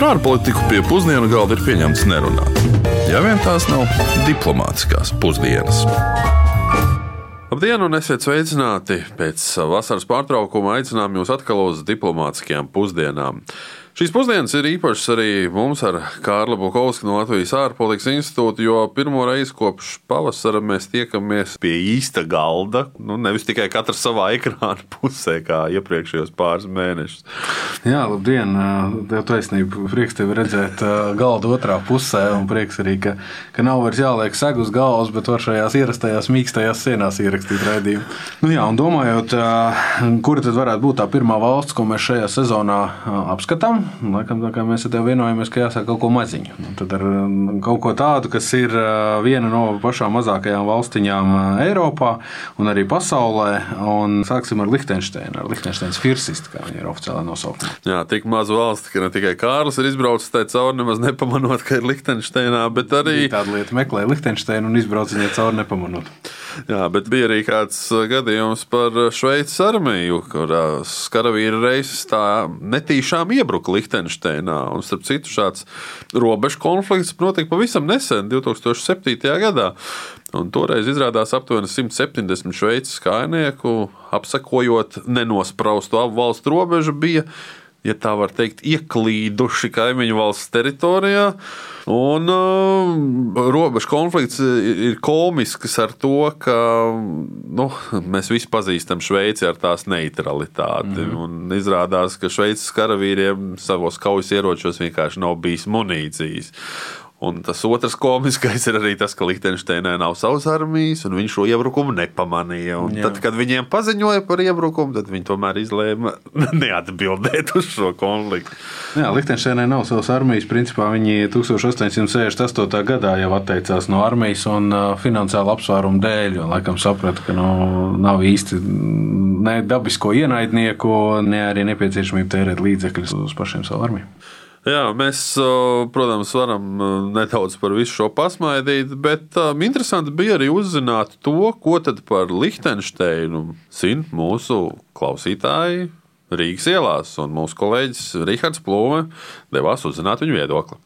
Par ārpolitiku pie pusdienu galda ir pieņemts nerunāt. Ja vien tās nav diplomātiskās pusdienas. Labdien, un esiet sveicināti! Pēc vasaras pārtraukuma aicinām jūs atkal uz diplomātiskajām pusdienām. Šīs pusdienas ir īpašas arī mums ar Kārlu Bukovski no Latvijas ārpolitikas institūta, jo pirmo reizi kopš pavasara mēs tiekamies pie īsta galda. Nu, nevis tikai katrs savā ekrāna pusē, kā iepriekšējos pāris mēnešus. Jā, labdien! Tev taisnība. Prieks tevi redzēt galda otrā pusē, un prieks arī, ka, ka nav vairs jāliek segu uz galvas, bet var šajās ierastajās mīkstajās sienās ierakstīt raidījumu. Nu, jā, un domājot, kura tad varētu būt tā pirmā valsts, ko mēs šajā sezonā apskatām, Laikam, kā mēs ar tevi vienojamies, ka jāsaka kaut ko maziņu. Un tad ar kaut ko tādu, kas ir viena no pašām mazākajām valstiņām Eiropā un arī pasaulē. Un sāksim ar Liechtensteinu, ar Liechtensteinas firsistu, kā viņi ir oficiāli nosaukti. Jā, tik maza valsts, ka ne tikai Kārlis ir izbraucis tajā cauri, nemaz nepamanot, ka ir Liechtensteinā, bet arī. Tāda lieta meklē Liechtensteinu un izbrauc viņai cauri nepamanot. Jā, bet bija arī kāds gadījums par Šveices armiju, kurās karavīri reizes tā netīšām iebruka Liechtensteinā. Un, starp citu, šāds robežu konflikts notika pavisam nesen, 2007. gadā. Un toreiz izrādās aptuveni 170 šveices kājnieku, apsakojot nenospraustu abu valstu robežu, bija, ja tā var teikt, ieklīduši kaimiņu valsts teritorijā. Un uh, robežu konflikts ir komisks ar to, ka nu, mēs visi pazīstam Šveici ar tās neutralitāti. Mm -hmm. Izrādās, ka Šveices karavīriem savos kaujas ieročos vienkārši nav bijis munīcijas. Un tas otrs komiskais ir arī tas, ka Liechtensteinē nav savas armijas, un viņš šo iebrukumu nepamanīja. Un tad, kad viņiem paziņoja par iebrukumu, tad viņi tomēr izlēma neatbildēt uz šo konfliktu. Jā, Liechtensteinē nav savas armijas. Principā viņi 1868. gadā jau atteicās no armijas un finansiālu apsvērumu dēļ, jo laikam saprata, ka nu, nav īsti ne dabisko ienaidnieku, ne arī nepieciešamība tērēt līdzekļus uz pašiem savu armiju. Jā, mēs, protams, varam nedaudz par visu šo pasmaidīt, bet um, interesanti bija arī uzzināt to, ko tad par Lihtensteinu zina mūsu klausītāji Rīgas ielās. Un mūsu kolēģis Rihards Plūme devās uzzināt viņu viedokli.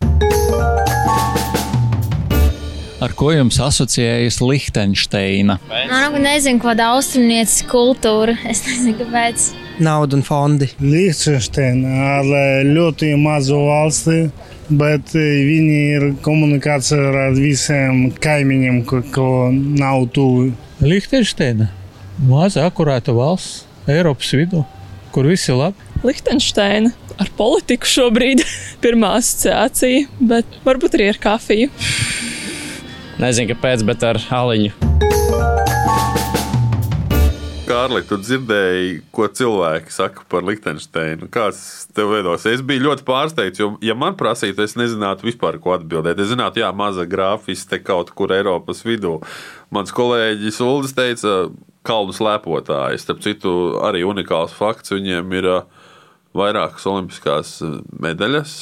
Ar ko jums asociējas Lihtensteina? Nu, nezinu, kāda austrumnieces kultūra. Es nezinu, kāpēc naudu un fondi. Liechtensteina ar ļoti mazu valsti. Bet viņi ir komunikācijā ar visiem kaimiņiem, ko nav tuvu. Liechtensteina maza, akurāta valsts Eiropas vidū, kur viss ir labi. Liechtensteina ar politiku šobrīd pirmā asociācija, bet varbūt arī ar kafiju. Nezinu, kāpēc, bet ar aliņu. Kārli, tu dzirdēji, ko cilvēki saka par Liechtensteinu. Kāds tev veidos? Es biju ļoti pārsteigts, jo, ja man prasītu, es nezinātu vispār, ko atbildēt. Es zinātu, jā, maza grafiste kaut kur Eiropas vidū. Mans kolēģis Uldis teica, kalnu slēpotāji. Starp citu, arī unikāls fakts. Viņiem ir vairākas olimpiskās medaļas.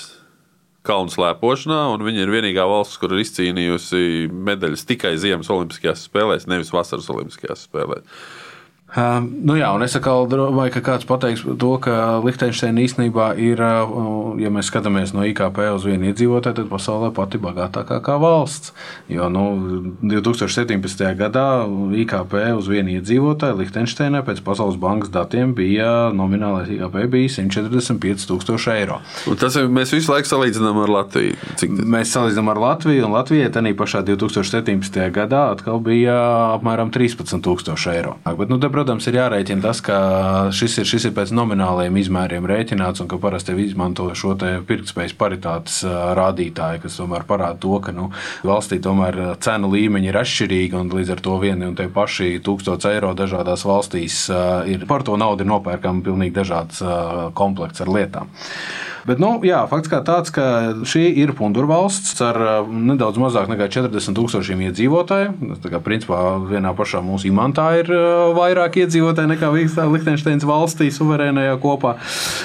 Kalnu slēpošanā, un viņa ir vienīgā valsts, kur ir izcīnījusi medaļas tikai Ziemas Olimpiskajās spēlēs, nevis Vasaras Olimpiskajās spēlēs. Uh, nu jā, un es atkal domāju, ka kāds pateiks to, ka Liechtensteina īstenībā ir, uh, ja mēs skatāmies no IKP uz vienu iedzīvotāju, tad pasaulē pati bagātākā kā valsts. Jo nu, 2017. gadā IKP uz vienu iedzīvotāju Liechtensteinā pēc Pasaules bankas datiem bija nominālais IKP bija 145 tūkstoši eiro. Un tas ir, mēs visu laiku salīdzinām ar Latviju. Cik... Mēs salīdzinām ar Latviju, un Latvijai tajā pašā 2017. gadā atkal bija apmēram 13 tūkstoši eiro. Bet, nu, protams, ir jārēķina tas, ka šis ir, šis ir pēc nomināliem izmēriem rēķināts un ka parasti izmanto šo pirktspējas paritātes rādītāju, kas tomēr parāda to, ka nu, valstī tomēr cenu līmeņi ir atšķirīgi un līdz ar to vieni un tie paši 1000 eiro dažādās valstīs ir par to naudu nopērkama pilnīgi dažāds komplekts ar lietām. Bet, nu, jā, fakts kā tāds, ka šī ir pundurvalsts ar uh, nedaudz mazāk nekā 40 tūkstošiem iedzīvotāju. Tā kā principā vienā pašā mūsu imantā ir uh, vairāk iedzīvotāji nekā Liechtensteins valstī suverēnajā kopā.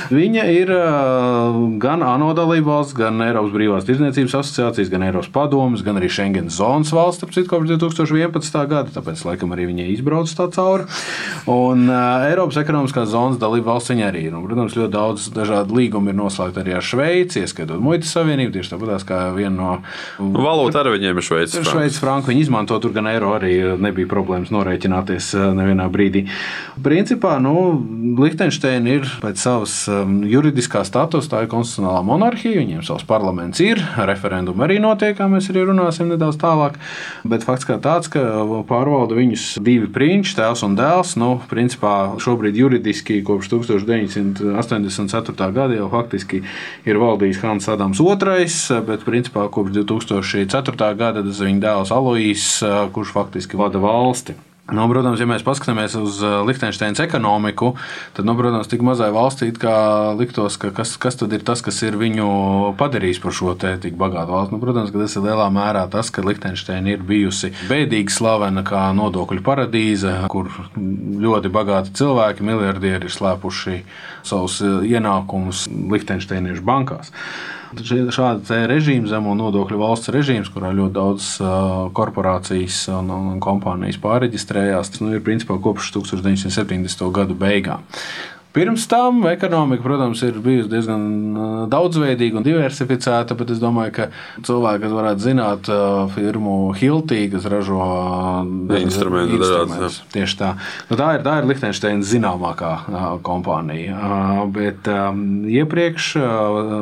Viņa ir uh, gan ANO dalība valsts, gan Eiropas brīvās tirdzniecības asociācijas, gan Eiropas padomas, gan arī Schengen zonas valsts, ap citu kopš 2011. gada, tāpēc laikam arī viņai izbrauc tā cauri. Un Eiropas ekonomiskās zonas dalība valsts viņa arī ir. Un, protams, ļoti daudz dažādu līgumu ir noslēgts noslēgta arī ar Šveici, ieskaitot muitas savienību, tieši tāpat kā viena no. Valūta arī viņiem ir Šveices franka. Šveicis franku viņi izmanto, tur gan eiro arī nebija problēmas norēķināties eh, nevienā brīdī. Principā, nu, Liechtensteina ir pēc savas um, juridiskā statusa, tā ir konstitucionālā monarhija, viņiem savs parlaments ir, referendumi arī notiek, kā mēs arī runāsim nedaudz tālāk. Bet fakts kā tāds, ka pārvalda viņus divi prinči, tēvs un dēls, nu, principā šobrīd juridiski kopš 1984. gada jau faktiski ir valdījis Hans Adams II, bet principā kopš 2004. gada tas viņa dēls Aloīs, kurš faktiski vada valsti. Nu, protams, ja mēs paskatāmies uz Liechtensteinas ekonomiku, tad, nu, protams, tik mazai valstī liktos, ka kas, kas tad ir tas, kas ir viņu padarījis par šo te tik bagātu valsti. Nu, protams, tas ir lielā mērā tas, ka Liechtensteina ir bijusi bēdīgi slavena kā nodokļu paradīze, kur ļoti bagāti cilvēki, miljardieri ir slēpuši savus ienākumus Liechtensteiniešu bankās. Šāda režīma, zemo nodokļu valsts režīms, kurā ļoti daudz korporācijas un, un kompānijas pārreģistrējās, tas nu, ir principā kopš 1970. gadu beigām. Pirms tam ekonomika, protams, ir bijusi diezgan daudzveidīga un diversificēta, bet es domāju, ka cilvēki, kas varētu zināt firmu Hiltī, kas ražo instrumentus, instrumentus tieši tā. Nu, tā ir, tā ir Liechtensteinas zināmākā kompānija. Bet iepriekš,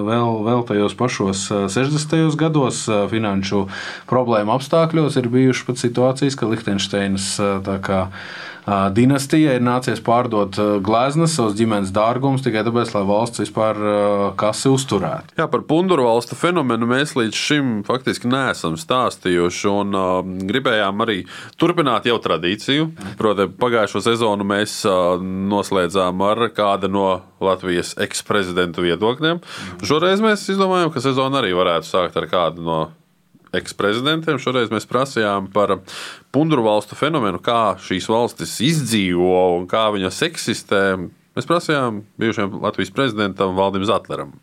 vēl, vēl tajos pašos 60. gados, finanšu problēmu apstākļos, ir bijušas pat situācijas, ka Liechtensteinas tā kā dinastijai ir nācies pārdot gleznas, savus ģimenes dārgumus tikai tāpēc, lai valsts vispār kasi uzturētu. Jā, par punduru valstu fenomenu mēs līdz šim faktiski neesam stāstījuši un uh, gribējām arī turpināt jau tradīciju. Proti, pagājušo sezonu mēs uh, noslēdzām ar kādu no Latvijas eksprezidentu viedokļiem. Šoreiz mēs izdomājām, ka sezona arī varētu sākt ar kādu no eksprezidentiem. Šoreiz mēs prasījām par punduru valstu fenomenu, kā šīs valstis izdzīvo un kā viņas eksistē. Mēs prasījām bijušajam Latvijas prezidentam Valdim Zatleram.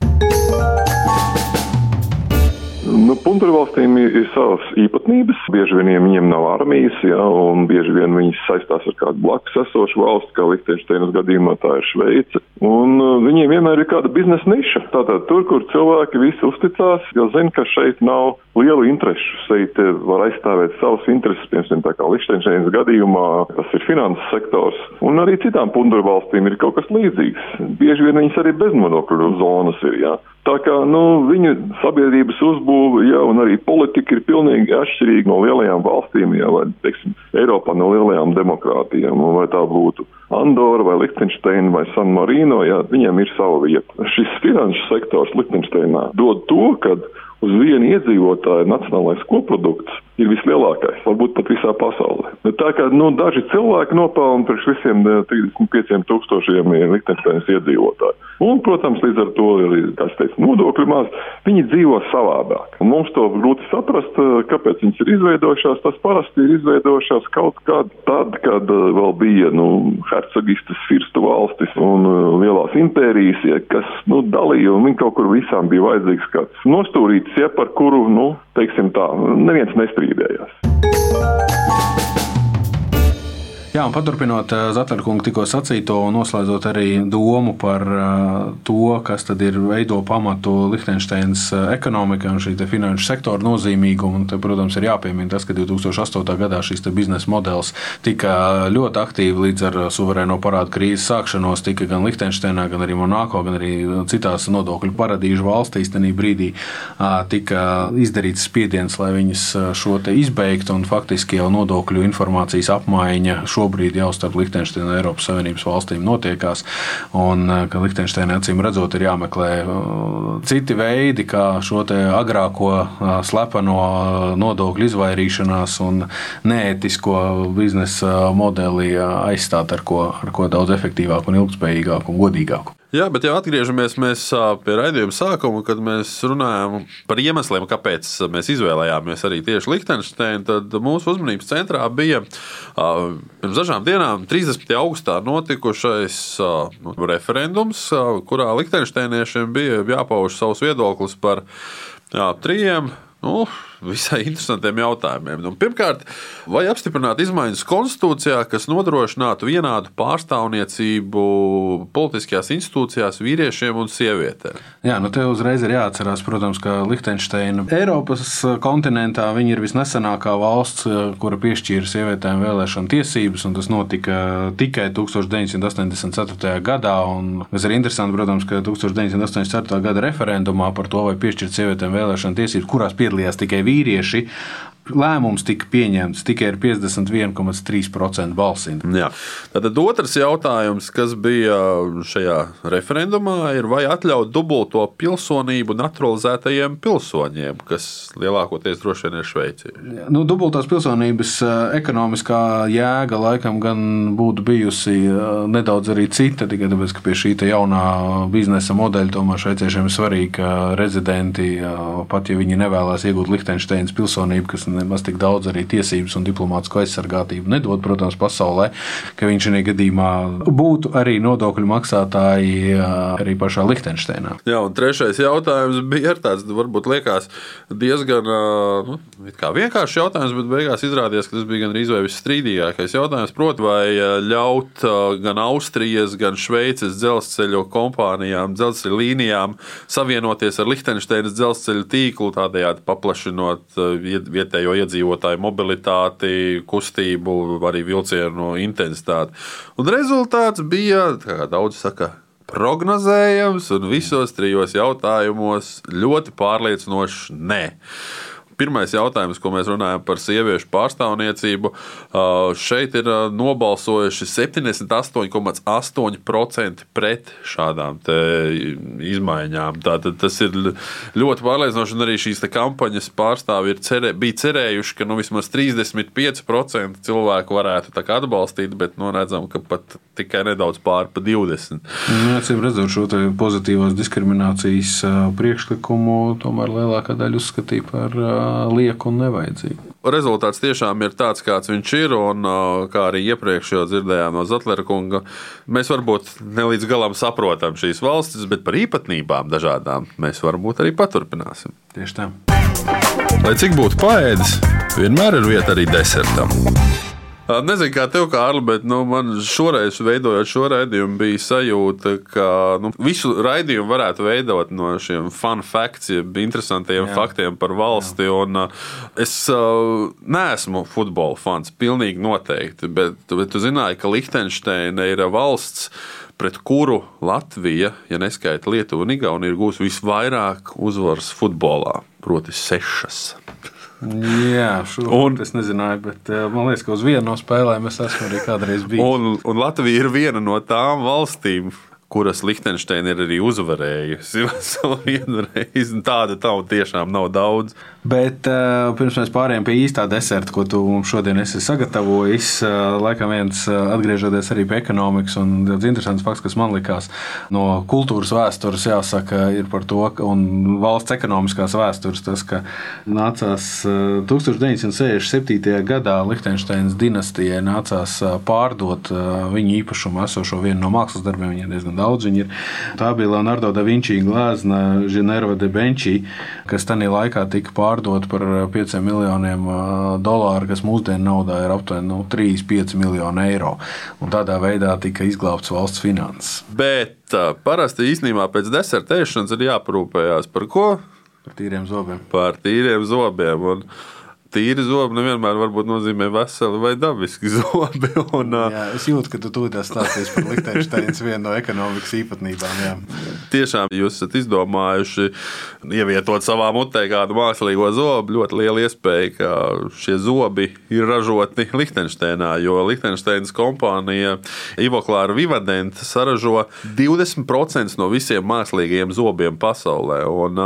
Nu, Puntuļu valstīm ir, ir savas īpatnības. Bieži vien viņiem nav armijas, ja, un bieži vien viņas saistās ar kādu blakus esošu valsti, kā Liechtensteinas gadījumā tā ir Šveice. Un uh, viņiem vienmēr ir kāda biznesa niša. Tātad tur, kur cilvēki visi uzticās, jo zina, ka šeit nav lielu interešu. Šeit var aizstāvēt savas intereses, piemēram, tā kā Liechtensteinas gadījumā, tas ir finanses sektors. Un arī citām puntuļu valstīm ir kaut kas līdzīgs. Bieži vien viņas arī beznodokļu zonas ir. Ja. Tā kā nu, viņu sabiedrības uzbūve ja, un arī politika ir pilnīgi atšķirīga no lielajām valstīm, ja, vai teiksim, Eiropā no lielajām demokrātijām. Vai tā būtu Andora vai Liechtensteina vai San Marino, ja, viņiem ir sava vieta. Šis finanšu sektors Liechtensteinā dod to, ka uz vienu iedzīvotāju nacionālais koprodukts ir vislielākais, varbūt pat visā pasaulē. Bet tā kā nu, daži cilvēki nopelna priekš visiem 35 tūkstošiem Liechtensteinas iedzīvotāju. Un, protams, līdz ar to ir, kā es teicu, nodokļu maz. Viņi dzīvo savādāk. Un mums to grūti saprast, kāpēc viņas ir izveidojušās. Tas parasti ir izveidojušās kaut kad tad, kad vēl bija nu, hercogistas, firstu valstis un lielās impērijas, ja, kas nu, dalīja, un viņi kaut kur visām bija vajadzīgs kāds nostūrītis, ja, par kuru, nu, teiksim tā, neviens nestrīdējās. Jā, un paturpinot Zatarkungu tikko sacīto un noslēdzot arī domu par to, kas tad ir veido pamatu Liechtensteinas ekonomikai un šī finanšu sektora nozīmīgumu. Un te, protams, ir jāpiemina tas, ka 2008. gadā šis biznesa modelis tika ļoti aktīvi līdz ar suverēno parādu krīzes sākšanos, tika gan Liechtensteinā, gan arī Monako, gan arī citās nodokļu paradīžu valstīs. Tajā brīdī tika izdarīts spiediens, lai viņas šo izbeigtu, un faktiski jau nodokļu informācijas apmaiņa šobrīd jau starp Liechtensteinu un Eiropas Savienības valstīm notiekās. Un ka Liechtensteinai acīm redzot, ir jāmeklē citi veidi, kā šo agrāko slepeno nodokļu izvairīšanās un neētisko biznesa modeli aizstāt ar ko, ar ko daudz efektīvāku, un ilgspējīgāku un godīgāku. Jā, bet jau atgriežamies pie raidījuma sākuma, kad mēs runājām par iemesliem, kāpēc mēs izvēlējāmies arī tieši Liechtensteinu. Tad mūsu uzmanības centrā bija pirms dažām dienām, 30. augustā, notikušais nu, referendums, kurā Liechtensteiniešiem bija jāpauž savs viedoklis par jā, trījiem. Nu, visai interesantiem jautājumiem. Nu, pirmkārt, vai apstiprināt izmaiņas konstitūcijā, kas nodrošinātu vienādu pārstāvniecību politiskajās institūcijās vīriešiem un sievietēm? Jā, nu te uzreiz ir jāatcerās, protams, ka Liechtensteina Eiropas kontinentā ir visnesenākā valsts, kura piešķīra sievietēm vēlēšanu tiesības, un tas notika tikai 1984. gadā. Tas ir interesanti, protams, ka 1984. gada referendumā par to, vai piešķirt sievietēm vēlēšanu tiesības, kurās piedalījās tikai vīrieši, lēmums tika pieņemts tikai ar 51,3% balsīm. Tad otrs jautājums, kas bija šajā referendumā, ir vai atļaut dubulto pilsonību naturalizētajiem pilsoņiem, kas lielākoties droši vien ir Šveicī. Nu, dubultās pilsonības ekonomiskā jēga laikam gan būtu bijusi nedaudz arī cita, tikai tāpēc, ka pie šī jaunā biznesa modeļa tomēr šveiciešiem ir svarīgi, ka rezidenti, pat ja viņi nevēlas iegūt Liechtensteinas pilsonību, kas nemaz tik daudz arī tiesības un diplomātsko aizsargātību nedod, protams, pasaulē, ka viņš šajā gadījumā būtu arī nodokļu maksātāji arī pašā Liechtensteinā. Jā, un trešais jautājums bija tāds, varbūt liekas diezgan nu, vienkāršs jautājums, bet beigās izrādījās, ka tas bija gan arī visstrīdīgākais jautājums. Proti, vai ļaut gan Austrijas, gan Šveices dzelzceļu kompānijām, dzelzceļa līnijām savienoties ar Liechtensteinas dzelzceļa tīklu, tādējādi paplašinot vietējo iedzīvotāju mobilitāti, kustību, arī vilcienu intensitāti. Un rezultāts bija, kā daudz saka, prognozējams, un visos trijos jautājumos ļoti pārliecinošs nē. Pirmais jautājums, ko mēs runājam par sieviešu pārstāvniecību, šeit ir nobalsojuši 78,8% pret šādām izmaiņām. Tātad tas ir ļoti pārliecinoši, un arī šīs kampaņas pārstāvji cerē, bija cerējuši, ka nu, vismaz 35% cilvēku varētu atbalstīt, bet nu, redzam, ka pat tikai nedaudz pāri pa 20%. Nu, acīm redzot, šo pozitīvās diskriminācijas priekšlikumu tomēr lielākā daļa uzskatīja par lieku un nevajadzīgu. Rezultāts tiešām ir tāds, kāds viņš ir. Un, kā arī iepriekš jau dzirdējām no Zetlera kunga, mēs varbūt ne līdz galam saprotam šīs valstis, bet par īpatnībām dažādām mēs varbūt arī paturpināsim. Tieši tā. Lai cik būtu paēdis, vienmēr ir vieta arī desertam. Nezinu, kā tev, Kārli, bet nu, man šoreiz, veidojot šo raidījumu, bija sajūta, ka nu, visu raidījumu varētu veidot no šiem fun facts, jeb interesantiem Jā. faktiem par valsti. Un, es uh, neesmu futbola fans, pilnīgi noteikti, bet, bet tu zināji, ka Liechtensteina ir valsts pret kuru Latvija, ja neskaita Lietuvu un Igauniju, ir gūs visvairāk uzvaras futbolā, proti, sešas. Jā, un, es nezināju, bet eh, man liekas, ka uz vienu no spēlēm es esmu arī kādreiz bijis. Un, un Latvija ir viena no tām valstīm, kuras Liechtensteina ir arī uzvarējusi. Tāda tauta tiešām nav daudz. Bet uh, pirms mēs pārējām pie īstā deserta, ko tu mums šodien esi sagatavojis, uh, laikam viens uh, atgriežoties arī pie ekonomikas, un tāds interesants fakts, kas man likās no kultūras vēstures, jāsaka, ir par to, un valsts ekonomiskās vēstures, tas, ka nācās uh, 1967. gadā Liechtensteinas dinastijai nācās pārdot viņu īpašumu esošo vienu no mākslas darbiem, viņiem diezgan daudz viņi ir. Tā bija Leonardo da Vinci glāzna Ženēva de Benči, kas tajā laikā tika pārdota pārdot par 5 miljoniem dolāru, kas mūsdienu naudā ir aptuveni nu, 3-5 miljoni eiro. Un tādā veidā tika izglābts valsts finanses. Bet parasti īstenībā pēc desertēšanas ir jāparūpējās par ko? Par tīriem zobiem. Par tīriem zobiem. Un tīri zobi nevienmēr nozīmē veseli vai dabiski zobi. Un, jā, es jūtu, ka tu tūlīt stāstīsi par Liechtensteinas vienu no ekonomikas īpatnībām. Jā. Tiešām jūs esat izdomājuši ievietot savā mutē kādu mākslīgo zobu. Ļoti liela iespēja, ka šie zobi ir ražoti Liechtensteinā, jo Liechtensteinas kompānija Ivoklāra Vivadenta saražo 20% no visiem mākslīgajiem zobiem pasaulē. Un,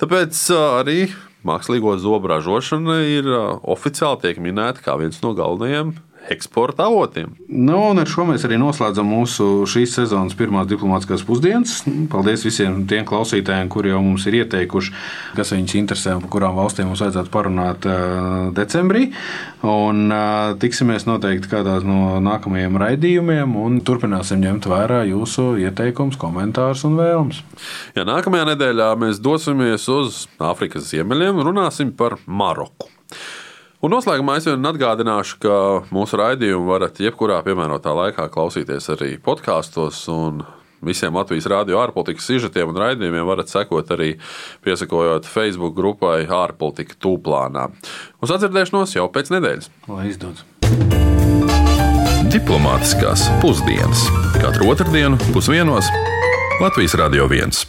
tāpēc arī mākslīgo zobu ražošana ir oficiāli tiek minēta kā viens no galvenajiem eksporta avotiem. Nu, un ar šo mēs arī noslēdzam mūsu šīs sezonas pirmās diplomātiskās pusdienas. Paldies visiem tiem klausītājiem, kuri jau mums ir ieteikuši, kas viņus interesē un par kurām valstīm mums vajadzētu parunāt uh, decembrī. Un uh, tiksimies noteikti kādā no nākamajiem raidījumiem un turpināsim ņemt vērā jūsu ieteikumus, komentārus un vēlmes. Ja nākamajā nedēļā mēs dosimies uz Āfrikas ziemeļiem, runāsim par Maroku. Un noslēgumā es vien atgādināšu, ka mūsu raidījumu varat jebkurā piemērotā laikā klausīties arī podkāstos. Visiem Latvijas rādio ārpolitikas sižetiem un raidījumiem varat sekot arī piesakojot Facebook grupai ārpolitika tūplānā. Uz atdzirdēšanos jau pēc nedēļas. Lai izdodas! Diplomātiskās pusdienas katru otrdienu pusdienos Latvijas Radio 1.